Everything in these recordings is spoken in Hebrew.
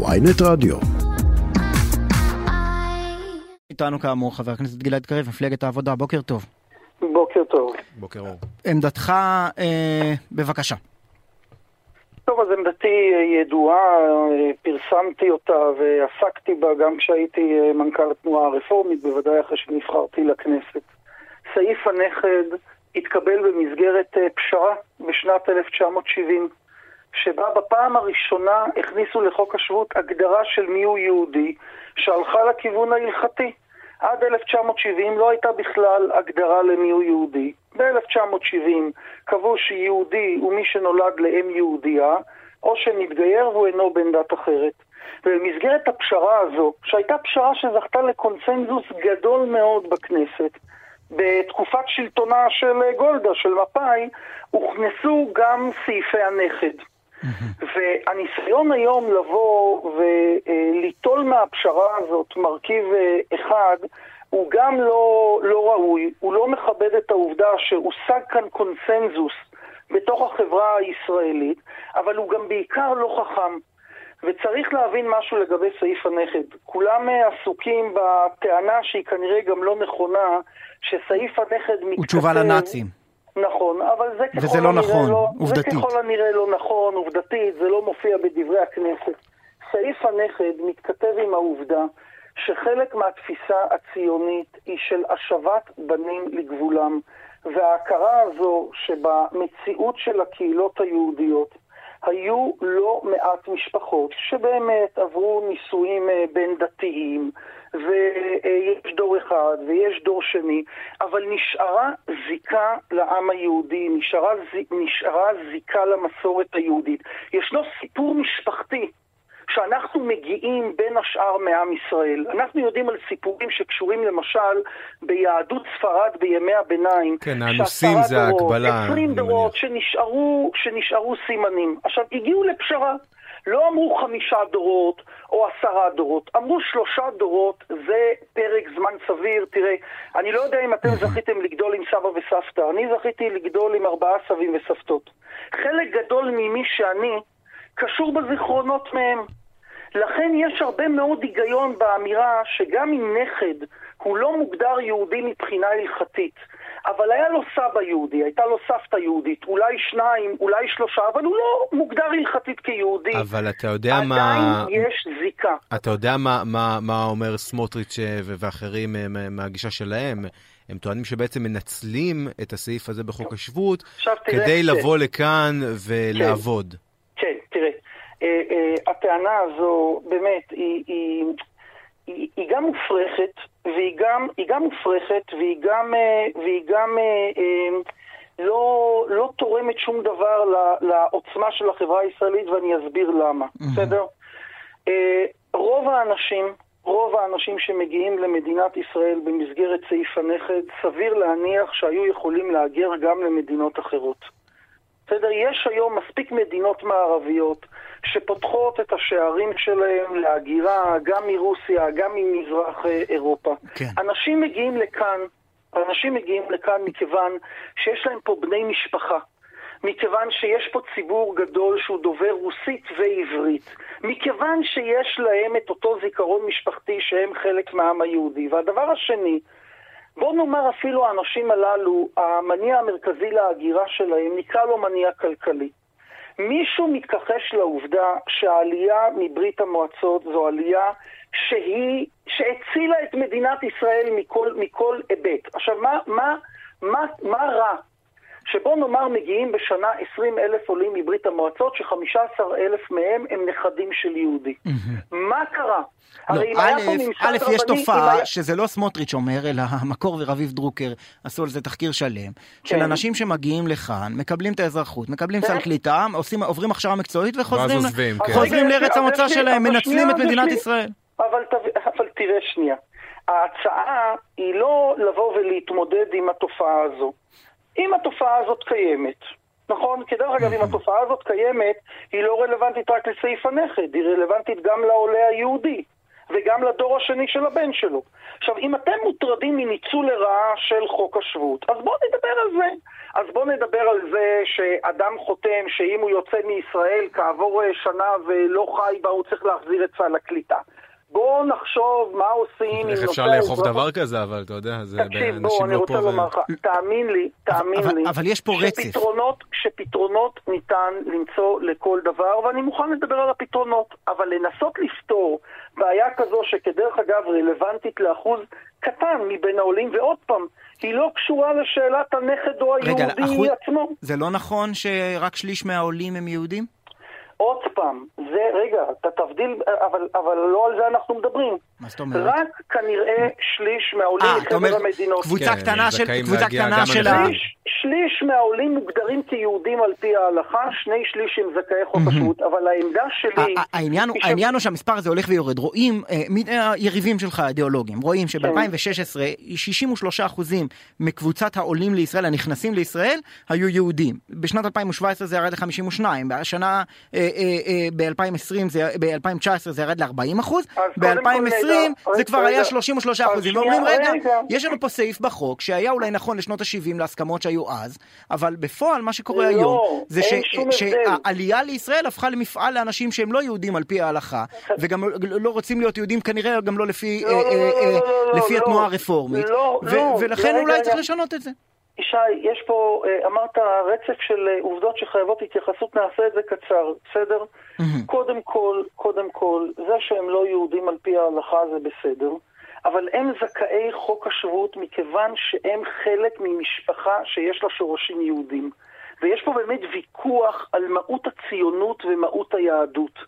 ויינט רדיו. איתנו כאמור חבר הכנסת גלעד קריב, מפלגת העבודה, בוקר טוב. בוקר טוב. בוקר אור. עמדתך, אה, בבקשה. טוב, אז עמדתי ידועה, אה, פרסמתי אותה ועסקתי בה גם כשהייתי אה, מנכ"ל התנועה הרפורמית, בוודאי אחרי שנבחרתי לכנסת. סעיף הנכד התקבל במסגרת אה, פשרה בשנת 1970, שבה בפעם הראשונה הכניסו לחוק השבות הגדרה של מיהו יהודי, שהלכה לכיוון ההלכתי. עד 1970 לא הייתה בכלל הגדרה למיהו יהודי. ב-1970 קבעו שיהודי הוא מי שנולד לאם יהודייה, או שמתגייר והוא אינו בן דת אחרת. ובמסגרת הפשרה הזו, שהייתה פשרה שזכתה לקונסנזוס גדול מאוד בכנסת, בתקופת שלטונה של גולדה, של מפא"י, הוכנסו גם סעיפי הנכד. והניסיון היום לבוא וליטול מהפשרה הזאת מרכיב אה, אחד, הוא גם לא, לא ראוי, הוא לא מכבד את העובדה שהושג כאן קונסנזוס בתוך החברה הישראלית, אבל הוא גם בעיקר לא חכם. וצריך להבין משהו לגבי סעיף הנכד. כולם אה, עסוקים בטענה שהיא כנראה גם לא נכונה, שסעיף הנכד מתכתב... הוא תשובה לנאצים. נכון, אבל זה ככל וזה לא נכון, לא, עובדתית. זה ככל הנראה לא נכון, עובדתית, זה לא מופיע בדברי הכנסת. סעיף הנכד מתכתב עם העובדה שחלק מהתפיסה הציונית היא של השבת בנים לגבולם, וההכרה הזו שבמציאות של הקהילות היהודיות היו לא מעט משפחות שבאמת עברו נישואים אה, בין דתיים, ויש דור אחד ויש דור שני, אבל נשארה זיקה לעם היהודי, נשארה, נשארה זיקה למסורת היהודית. ישנו סיפור משפחתי שאנחנו מגיעים בין השאר מעם ישראל. אנחנו יודעים על סיפורים שקשורים למשל ביהדות ספרד בימי הביניים. כן, האנוסים זה ההקבלה. 20 דורות שנשארו, שנשארו סימנים. עכשיו, הגיעו לפשרה. לא אמרו חמישה דורות או עשרה דורות, אמרו שלושה דורות, זה פרק זמן סביר. תראה, אני לא יודע אם אתם זכיתם לגדול עם סבא וסבתא, אני זכיתי לגדול עם ארבעה סבים וסבתות. חלק גדול ממי שאני קשור בזיכרונות מהם. לכן יש הרבה מאוד היגיון באמירה שגם אם נכד הוא לא מוגדר יהודי מבחינה הלכתית, אבל היה לו סבא יהודי, הייתה לו סבתא יהודית, אולי שניים, אולי שלושה, אבל הוא לא מוגדר הלכתית כיהודי. אבל אתה יודע עדיין מה... עדיין יש זיקה. אתה יודע מה, מה, מה אומר סמוטריץ' ו- ואחרים אה, מה- מהגישה שלהם? הם טוענים שבעצם מנצלים את הסעיף הזה בחוק השבות כדי כן. לבוא לכאן ולעבוד. כן, אה, אה, הטענה הזו באמת היא, היא, היא, היא גם מופרכת, והיא גם, היא גם מופרכת, והיא גם, אה, והיא גם אה, אה, לא, לא תורמת שום דבר לעוצמה של החברה הישראלית, ואני אסביר למה, בסדר? אה, רוב האנשים, רוב האנשים שמגיעים למדינת ישראל במסגרת סעיף הנכד, סביר להניח שהיו יכולים להגר גם למדינות אחרות. בסדר? יש היום מספיק מדינות מערביות שפותחות את השערים שלהם להגירה גם מרוסיה, גם ממזרח אה, אירופה. כן. אנשים מגיעים לכאן, אנשים מגיעים לכאן מכיוון שיש להם פה בני משפחה. מכיוון שיש פה ציבור גדול שהוא דובר רוסית ועברית, מכיוון שיש להם את אותו זיכרון משפחתי שהם חלק מהעם היהודי. והדבר השני, בוא נאמר אפילו האנשים הללו, המניע המרכזי להגירה שלהם נקרא לו מניע כלכלי. מישהו מתכחש לעובדה שהעלייה מברית המועצות זו עלייה שהיא, שהצילה את מדינת ישראל מכל, מכל היבט. עכשיו, מה, מה, מה, מה רע? שבוא נאמר מגיעים בשנה 20 אלף עולים מברית המועצות, ש-15 אלף מהם הם נכדים של יהודי. מה קרה? לא, הרי אם היה פה א', א', יש תופעה היה- שזה לא סמוטריץ' אומר, אלא המקור ורביב דרוקר עשו על זה תחקיר שלם, של כן. אנשים שמגיעים לכאן, מקבלים את האזרחות, מקבלים כן. סל קליטה, עושים- עוברים הכשרה מקצועית וחוזרים כן. לארץ אבל המוצא שלהם, מנצלים את מדינת. ישראל. אבל, תב... אבל תראה שנייה, ההצעה היא לא לבוא ולהתמודד עם התופעה הזו. אם התופעה הזאת קיימת, נכון? כי דרך אגב, אם התופעה הזאת קיימת, היא לא רלוונטית רק לסעיף הנכד, היא רלוונטית גם לעולה היהודי. וגם לדור השני של הבן שלו. עכשיו, אם אתם מוטרדים מניצול לרעה של חוק השבות, אז בואו נדבר על זה. אז בואו נדבר על זה שאדם חותם שאם הוא יוצא מישראל כעבור אה, שנה ולא חי בה, הוא צריך להחזיר את סל הקליטה. בואו נחשוב מה עושים איך אפשר לאכוף דבר כזה, אבל אתה יודע, זה תקשיב, בוא, אני לא רוצה לומר לך, תאמין לי, תאמין אבל- לי, אבל יש פה רצף. שפתרונות, שפתרונות ניתן למצוא לכל דבר, ואני מוכן לדבר על הפתרונות, אבל לנסות לפתור בעיה כזו שכדרך אגב רלוונטית לאחוז קטן מבין העולים, ועוד פעם, היא לא קשורה לשאלת הנכד או היהודי עצמו. זה לא נכון שרק שליש מהעולים הם יהודים? עוד פעם, זה, רגע, אתה תבדיל, אבל, אבל לא על זה אנחנו מדברים. מה זאת אומרת? רק כנראה שליש מהעולים אה, מחבר המדינות. קבוצה כן, קטנה של, קבוצה קטנה של. שליש, שליש מהעולים מוגדרים כיהודים על פי ההלכה, שני שליש הם זכאי חוק השבות, אבל העמדה שלי... העניין הוא, שהמספר הזה הולך ויורד. רואים, אה, אה, היריבים שלך האידיאולוגים, רואים כן. שב-2016 63% מקבוצת העולים לישראל, הנכנסים לישראל, היו יהודים. בשנת 2017 זה ירד ל-52, בשנה, ב-2020, ב-2019 זה ירד ל-40 אחוז, אז קודם כל ב-2020 נדע, זה כבר היה 33 אז אחוזים, ואומרים רגע. יש לנו פה סעיף בחוק שהיה אולי נכון לשנות ה-70 להסכמות שהיו אז, אבל בפועל מה שקורה לא, היום זה. שהעלייה לישראל הפכה למפעל לאנשים שהם לא יהודים על פי ההלכה, וגם לא- לא רוצים להיות יהודים כנראה גם לא לפי לא, לא, לא, לא, לא, לא. התנועה הרפורמית, לא, לא, ולכן אולי. צריך לשנות את זה. ישי, יש פה, אה, אמרת רצף של אה, עובדות שחייבות התייחסות, נעשה את זה קצר, בסדר? קודם כל, קודם כל, זה שהם לא יהודים על פי ההלכה זה בסדר, אבל הם זכאי חוק השבות מכיוון שהם חלק ממשפחה שיש לה שורשים יהודים. ויש פה באמת ויכוח על מהות הציונות ומהות היהדות.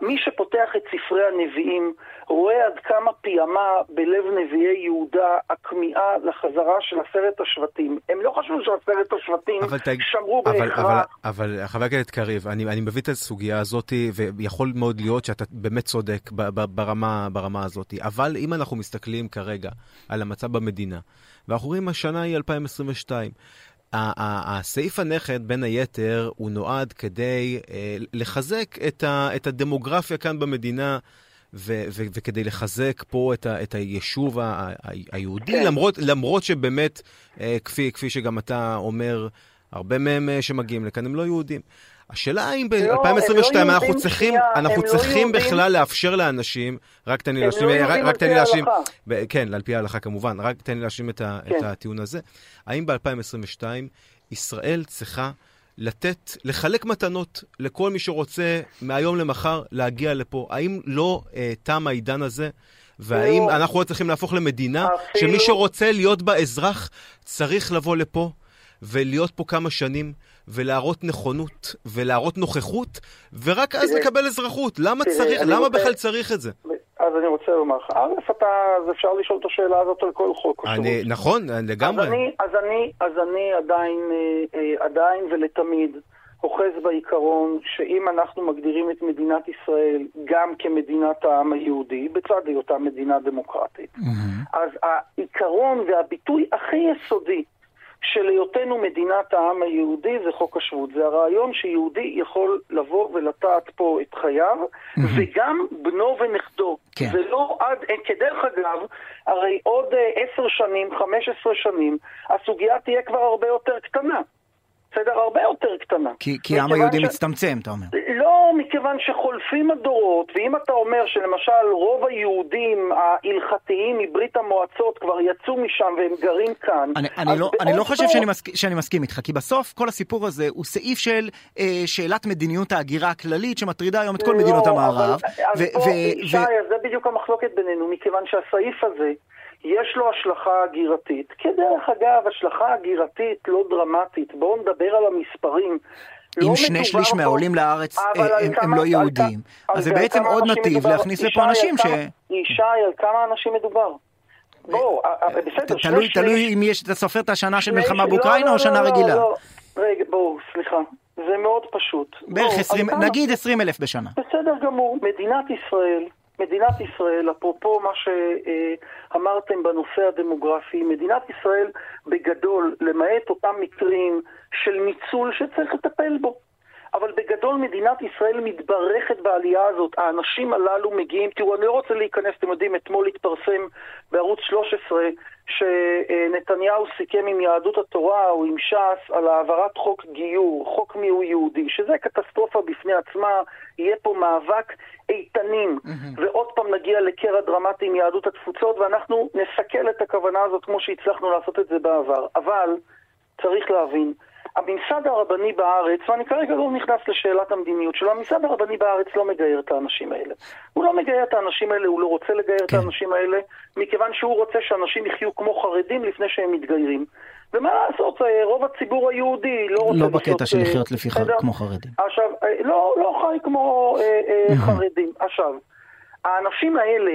מי שפותח את ספרי הנביאים רואה עד כמה פיעמה בלב נביאי יהודה הכמיהה לחזרה של עשרת השבטים. הם לא חשבו שעשרת השבטים אבל ת- שמרו אבל, אבל, בהכרח. אבל חבר הכנסת קריב, אני, אני מבין את הסוגיה הזאת, ויכול מאוד להיות שאתה באמת צודק ב- ב- ברמה, ברמה הזאת. אבל אם אנחנו מסתכלים כרגע על המצב במדינה, ואנחנו רואים השנה היא 2022, ה- ה- הסעיף הנכד, בין היתר, הוא נועד כדי אה, לחזק את, ה, את הדמוגרפיה כאן במדינה. ו- ו- וכדי לחזק פה את, ה- את היישוב ה- ה- היהודי, כן. למרות, למרות שבאמת, אה, כפי, כפי שגם אתה אומר, הרבה מהם אה, שמגיעים לכאן הם לא יהודים. השאלה האם לא, הם ב-2022 לא אנחנו צריכים, אנחנו לא צריכים. בכלל לאפשר לאנשים, רק תן לי להשלים, רק- תן לי להשלים, כן, על פי ההלכה כמובן, רק תן לי להשלים את כן. הטיעון הזה. האם ב-2022 ישראל צריכה לתת, לחלק מתנות לכל מי שרוצה מהיום למחר להגיע לפה? האם לא אה, תם העידן הזה? והאם. אנחנו לא צריכים להפוך למדינה אפילו- שמי שרוצה להיות בה אזרח צריך לבוא לפה ולהיות פה כמה שנים ולהראות נכונות ולהראות נוכחות ורק אז תראה, לקבל אזרחות? למה תראה, צריך, למה בכלל צריך את זה? אז אני רוצה לומר לך, א', אתה, אז אפשר לשאול את השאלה הזאת על כל חוק. אני, נכון, לגמרי. אז אני, אז אני, אז אני עדיין, אה, אה, עדיין ולתמיד אוחז בעיקרון שאם אנחנו מגדירים את מדינת ישראל גם כמדינת העם היהודי, בצד היותה מדינה דמוקרטית, אז העיקרון והביטוי הכי יסודי של היותנו מדינת העם היהודי זה חוק השבות. זה הרעיון שיהודי יכול לבוא ולטעת פה את חייו, וגם בנו ונכדו. כן. זה לא עד, אה, כדרך אגב, הרי עוד אה, עשר שנים, חמש עשרה שנים, הסוגיה תהיה כבר הרבה יותר קטנה. בסדר? הרבה יותר קטנה. כי כי העם היהודי ש- מצטמצם, אתה אומר. לא, מכיוון שחולפים הדורות, ואם אתה אומר שלמשל רוב היהודים ההלכתיים מברית המועצות כבר יצאו משם והם גרים כאן, אני, אני, לא, אני לא חושב דור- שאני, מסכ, שאני מסכים איתך, כי בסוף כל הסיפור הזה הוא סעיף של אה, שאלת מדיניות ההגירה הכללית שמטרידה היום את כל לא, מדינות אבל- המערב. אז ו- בוא, ו- ישי, ו- אז זה בדיוק המחלוקת בינינו, מכיוון שהסעיף הזה, יש לו השלכה הגירתית. כדרך אגב, השלכה הגירתית לא דרמטית. בואו נדבר על המספרים. לא אם שני מדובר שליש פה- מהעולים לארץ אה, על הם, הם כמה- לא על יהודים, כ- אז זה על בעצם עוד נתיב מדובר? להכניס לפה על אנשים ש... ישי, על כמה אנשים מדובר? בואו, אה, אה, בסדר, שני תלוי, שליש- תלוי אם יש, אתה סופר את השנה של שני מלחמה באוקראינה לא, או לא, שנה לא, רגילה. לא. רגע, בואו, סליחה. זה מאוד פשוט. בערך בואו, 20, על כמה- נגיד 20 אלף בשנה. בסדר גמור. מדינת ישראל, מדינת ישראל, אפרופו מה שאמרתם בנושא הדמוגרפי, מדינת ישראל בגדול, למעט אותם מקרים של ניצול שצריך לטפל בו. אבל בגדול מדינת ישראל מתברכת בעלייה הזאת. האנשים הללו מגיעים, תראו, אני לא רוצה להיכנס, אתם יודעים, אתמול התפרסם בערוץ 13 שנתניהו סיכם עם יהדות התורה או עם ש"ס על העברת חוק גיור, חוק מיהו יהודי, שזה קטסטרופה בפני עצמה, יהיה פה מאבק איתנים, mm-hmm. ועוד פעם נגיע לקרע דרמטי עם יהדות התפוצות, ואנחנו נסכל את הכוונה הזאת כמו שהצלחנו לעשות את זה בעבר. אבל צריך להבין, הממסד הרבני בארץ, ואני כרגע לא נכנס לשאלת המדיניות שלו, הממסד הרבני בארץ לא מגייר את האנשים האלה. הוא לא מגייר את האנשים האלה, הוא לא רוצה לגייר כן. את האנשים האלה, מכיוון שהוא רוצה שאנשים יחיו כמו חרדים לפני שהם מתגיירים. ומה לעשות, אה, רוב הציבור היהודי לא רוצה לא בקטע של אה, לחיות לפי חר... כמו חרדים. עכשיו, אה, לא, לא חי כמו אה, אה, חרדים. עכשיו, האנשים האלה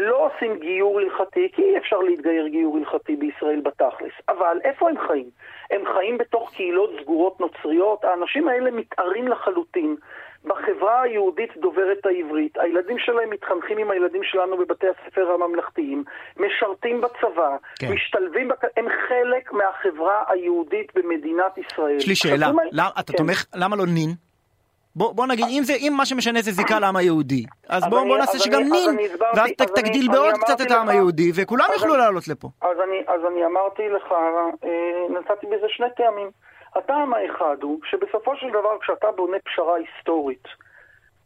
לא עושים גיור הלכתי, כי אי אפשר להתגייר גיור הלכתי בישראל בתכלס. אבל איפה הם חיים? הם חיים בתוך קהילות סגורות נוצריות, האנשים האלה מתארים לחלוטין. בחברה היהודית דוברת העברית, הילדים שלהם מתחנכים עם הילדים שלנו בבתי הספר הממלכתיים, משרתים בצבא, כן. משתלבים, בק... הם חלק מהחברה היהודית במדינת ישראל. יש לי שאלה, למה, אתה כן. תומך, למה לא נין? בוא, בוא נגיד, אם, זה, אם מה שמשנה זה זיקה לעם היהודי, אז בואו בוא נעשה שגם אני, נין, ואז תגדיל אני, בעוד אני קצת את העם היהודי, וכולם יוכלו לעלות לפה. אז אני, אז אני אמרתי לך, אה, נתתי בזה שני טעמים. הטעם האחד הוא שבסופו של דבר כשאתה בונה פשרה היסטורית,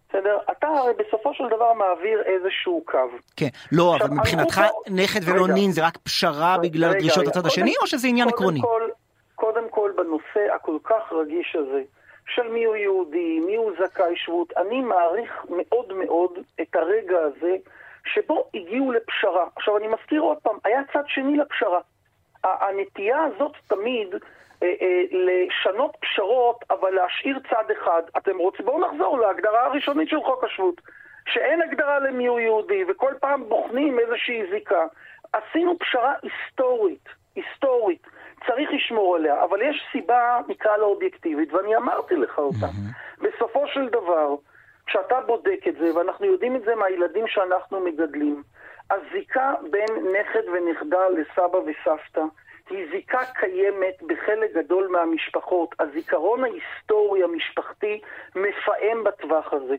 בסדר? אתה הרי בסופו של דבר מעביר איזשהו קו. כן, לא, אבל מבחינתך נכד ולא נין זה רק פשרה בגלל דרישות הצד השני, או שזה עניין עקרוני? קודם כל, בנושא הכל כך רגיש הזה, של מי הוא יהודי, מי הוא זכאי שבות. אני מעריך מאוד מאוד את הרגע הזה שבו הגיעו לפשרה. עכשיו, אני מזכיר עוד פעם, היה צד שני לפשרה. הנטייה הזאת תמיד אה, אה, לשנות פשרות, אבל להשאיר צד אחד. אתם רוצים, בואו נחזור להגדרה הראשונית של חוק השבות. שאין הגדרה למי הוא יהודי, וכל פעם בוחנים איזושהי זיקה. עשינו פשרה היסטורית, היסטורית. צריך לשמור עליה, אבל יש סיבה, נקרא לה אובייקטיבית, ואני אמרתי לך אותה. Mm-hmm. בסופו של דבר, כשאתה בודק את זה, ואנחנו יודעים את זה מהילדים שאנחנו מגדלים, הזיקה בין נכד ונכדה לסבא וסבתא היא זיקה קיימת בחלק גדול מהמשפחות. הזיכרון ההיסטורי המשפחתי מפעם בטווח הזה.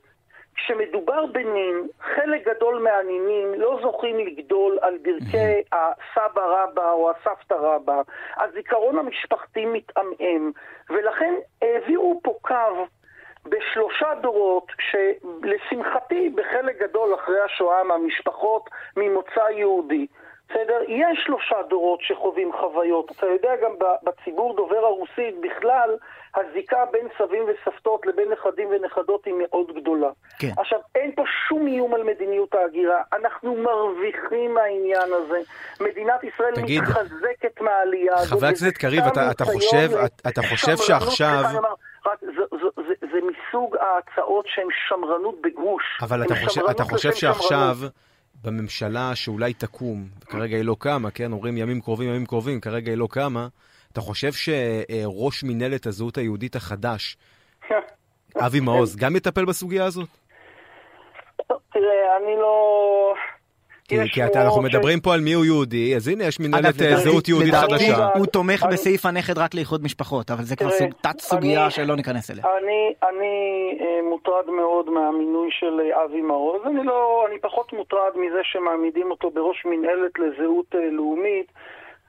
כשמדובר בנין, חלק גדול מהנינים לא זוכים לגדול על ברכי הסבא רבא או הסבתא רבא. הזיכרון המשפחתי מתעמעם, ולכן העבירו פה קו בשלושה דורות, שלשמחתי בחלק גדול אחרי השואה מהמשפחות ממוצא יהודי, בסדר? יש שלושה דורות שחווים חוויות. אתה יודע, גם בציבור דובר הרוסית בכלל, הזיקה בין סבים וסבתות לבין נכדים ונכדות היא מאוד גדולה. כן. עכשיו, אין פה שום איום על מדיניות ההגירה. אנחנו מרוויחים מהעניין הזה. מדינת ישראל תגיד, מתחזקת מהעלייה הזאת. חבר הכנסת קריב, אתה, אתה חושב, אתה חושב שעכשיו... רק, זה, זה, זה, זה מסוג ההצעות שהן שמרנות בגוש. אבל אתה חושב, אתה חושב שעכשיו... שמרנות. בממשלה שאולי תקום, כרגע היא לא קמה, כן? אומרים ימים קרובים, ימים קרובים, כרגע היא לא קמה. אתה חושב שראש מינהלת הזהות היהודית החדש, אבי מעוז, גם יטפל בסוגיה הזאת? תראה, אני לא... כי, כי אתה, אנחנו מדברים פה על מי הוא יהודי, אז הנה יש מנהלת אה, זהות יהודית חדשה. הוא תומך בסעיף הנכד רק לאיחוד משפחות, אבל זה כבר תת סוגיה שלא ניכנס אליה. אני אה, מוטרד מאוד מהמינוי של אה, אבי מעוז, אני לא, אני פחות מוטרד מזה שמעמידים אותו בראש מנהלת לזהות לאומית.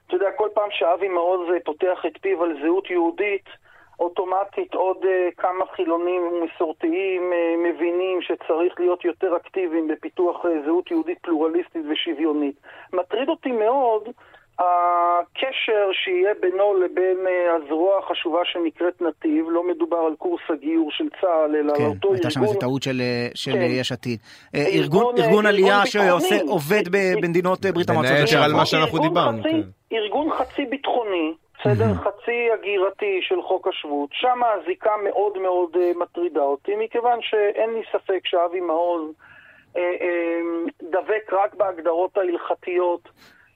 אתה יודע, כל פעם שאבי מעוז פותח את פיו על זהות יהודית, אוטומטית עוד uh, כמה חילונים מסורתיים uh, מבינים שצריך להיות יותר אקטיביים בפיתוח uh, זהות יהודית פלורליסטית ושוויונית. מטריד אותי מאוד הקשר שיהיה בינו לבין uh, הזרוע החשובה שנקראת נתיב, לא מדובר על קורס הגיור של צה"ל, אלא כן, על אותו ארגון... כן, הייתה שם איזו טעות של, של כן. יש עתיד. ארגון, ארגון, ארגון עלייה שעושה, עובד במדינות ברית המועצות. בין היתר על מה שאנחנו דיברנו. חצי, כן. ארגון חצי ביטחוני. בסדר? חצי הגירתי של חוק השבות, שם הזיקה מאוד מאוד מטרידה אותי, מכיוון שאין לי ספק שאבי מעוז דבק רק בהגדרות ההלכתיות.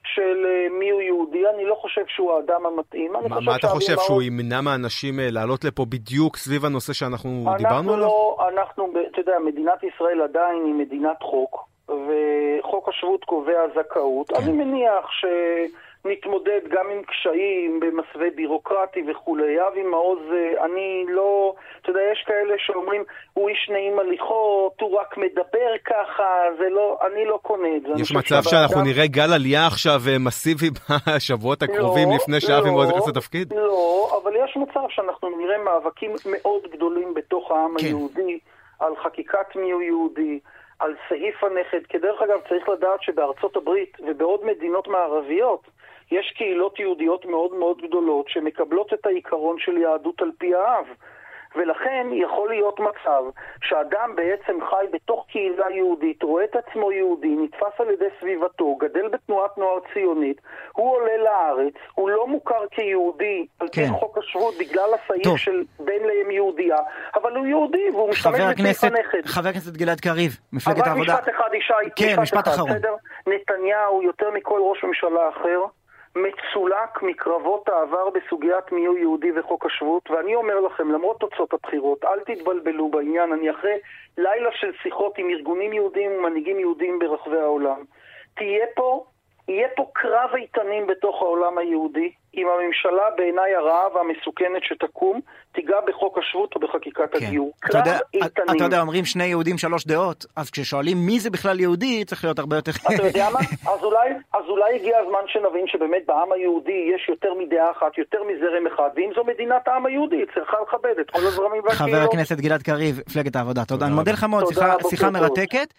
של uh, מי הוא יהודי, אני לא חושב שהוא האדם המתאים. ما, מה אתה חושב, מאוד... שהוא ימנע מאנשים uh, לעלות לפה בדיוק סביב הנושא שאנחנו דיברנו לא, עליו? אנחנו, אתה יודע, מדינת ישראל עדיין היא מדינת חוק, וחוק השבות קובע זכאות. כן. אני מניח ש... נתמודד גם עם קשיים במסווה בירוקרטי וכולי. אבי מעוז, אה, אני לא, אתה יודע, יש כאלה שאומרים, הוא איש נעים הליכות, הוא רק מדבר ככה, זה לא, אני לא קונה את זה. יש מצב שאנחנו נראה גל עלייה עכשיו אה, מסיבי בשבועות הקרובים לא, לפני שאבי מעוז לא, נכנס לתפקיד? לא, אבל יש מצב שאנחנו נראה מאבקים מאוד גדולים בתוך העם כן. היהודי על חקיקת מיהו יהודי. על סעיף הנכד, כי דרך אגב צריך לדעת שבארצות הברית ובעוד מדינות מערביות יש קהילות יהודיות מאוד מאוד גדולות שמקבלות את העיקרון של יהדות על פי האב. ולכן יכול להיות מצב שאדם בעצם חי בתוך קהילה יהודית, רואה את עצמו יהודי, נתפס על ידי סביבתו, גדל בתנועת נוער ציונית, הוא עולה לארץ, הוא לא מוכר כיהודי על פי כן. חוק השבות בגלל הסעיף טוב. של בן לאם יהודייה, אבל הוא יהודי והוא משתמש בסעיף הנכד. חבר הכנסת גלעד קריב, מפלגת העבודה. משפט אחד, ישי, כן, משפט אחד, אחרון. נתניהו, יותר מכל ראש ממשלה אחר, מצולק מקרבות העבר בסוגיית מיהו יהודי וחוק השבות, ואני אומר לכם, למרות תוצאות הבחירות, אל תתבלבלו בעניין, אני אחרי לילה של שיחות עם ארגונים יהודיים ומנהיגים יהודיים ברחבי העולם. תהיה פה, יהיה פה קרב איתנים בתוך העולם היהודי, אם הממשלה בעיניי הרעה והמסוכנת שתקום, תיגע בחוק השבות או בחקיקת כן. הגיור. אתה יודע, איתנים. אתה יודע, אומרים שני יהודים שלוש דעות, אז כששואלים מי זה בכלל יהודי, צריך להיות הרבה יותר... אתה יודע מה? אז אולי, אז אולי הגיע הזמן שנבין שבאמת בעם היהודי יש יותר מדעה אחת, יותר מזרם אחד, ואם זו מדינת העם היהודי, היא צריכה לכבד את כל הזרמים והקהילות. חבר הכנסת גלעד קריב, מפלגת העבודה, תודה. אני מודה. לך מאוד, שיחה-. מרתקת.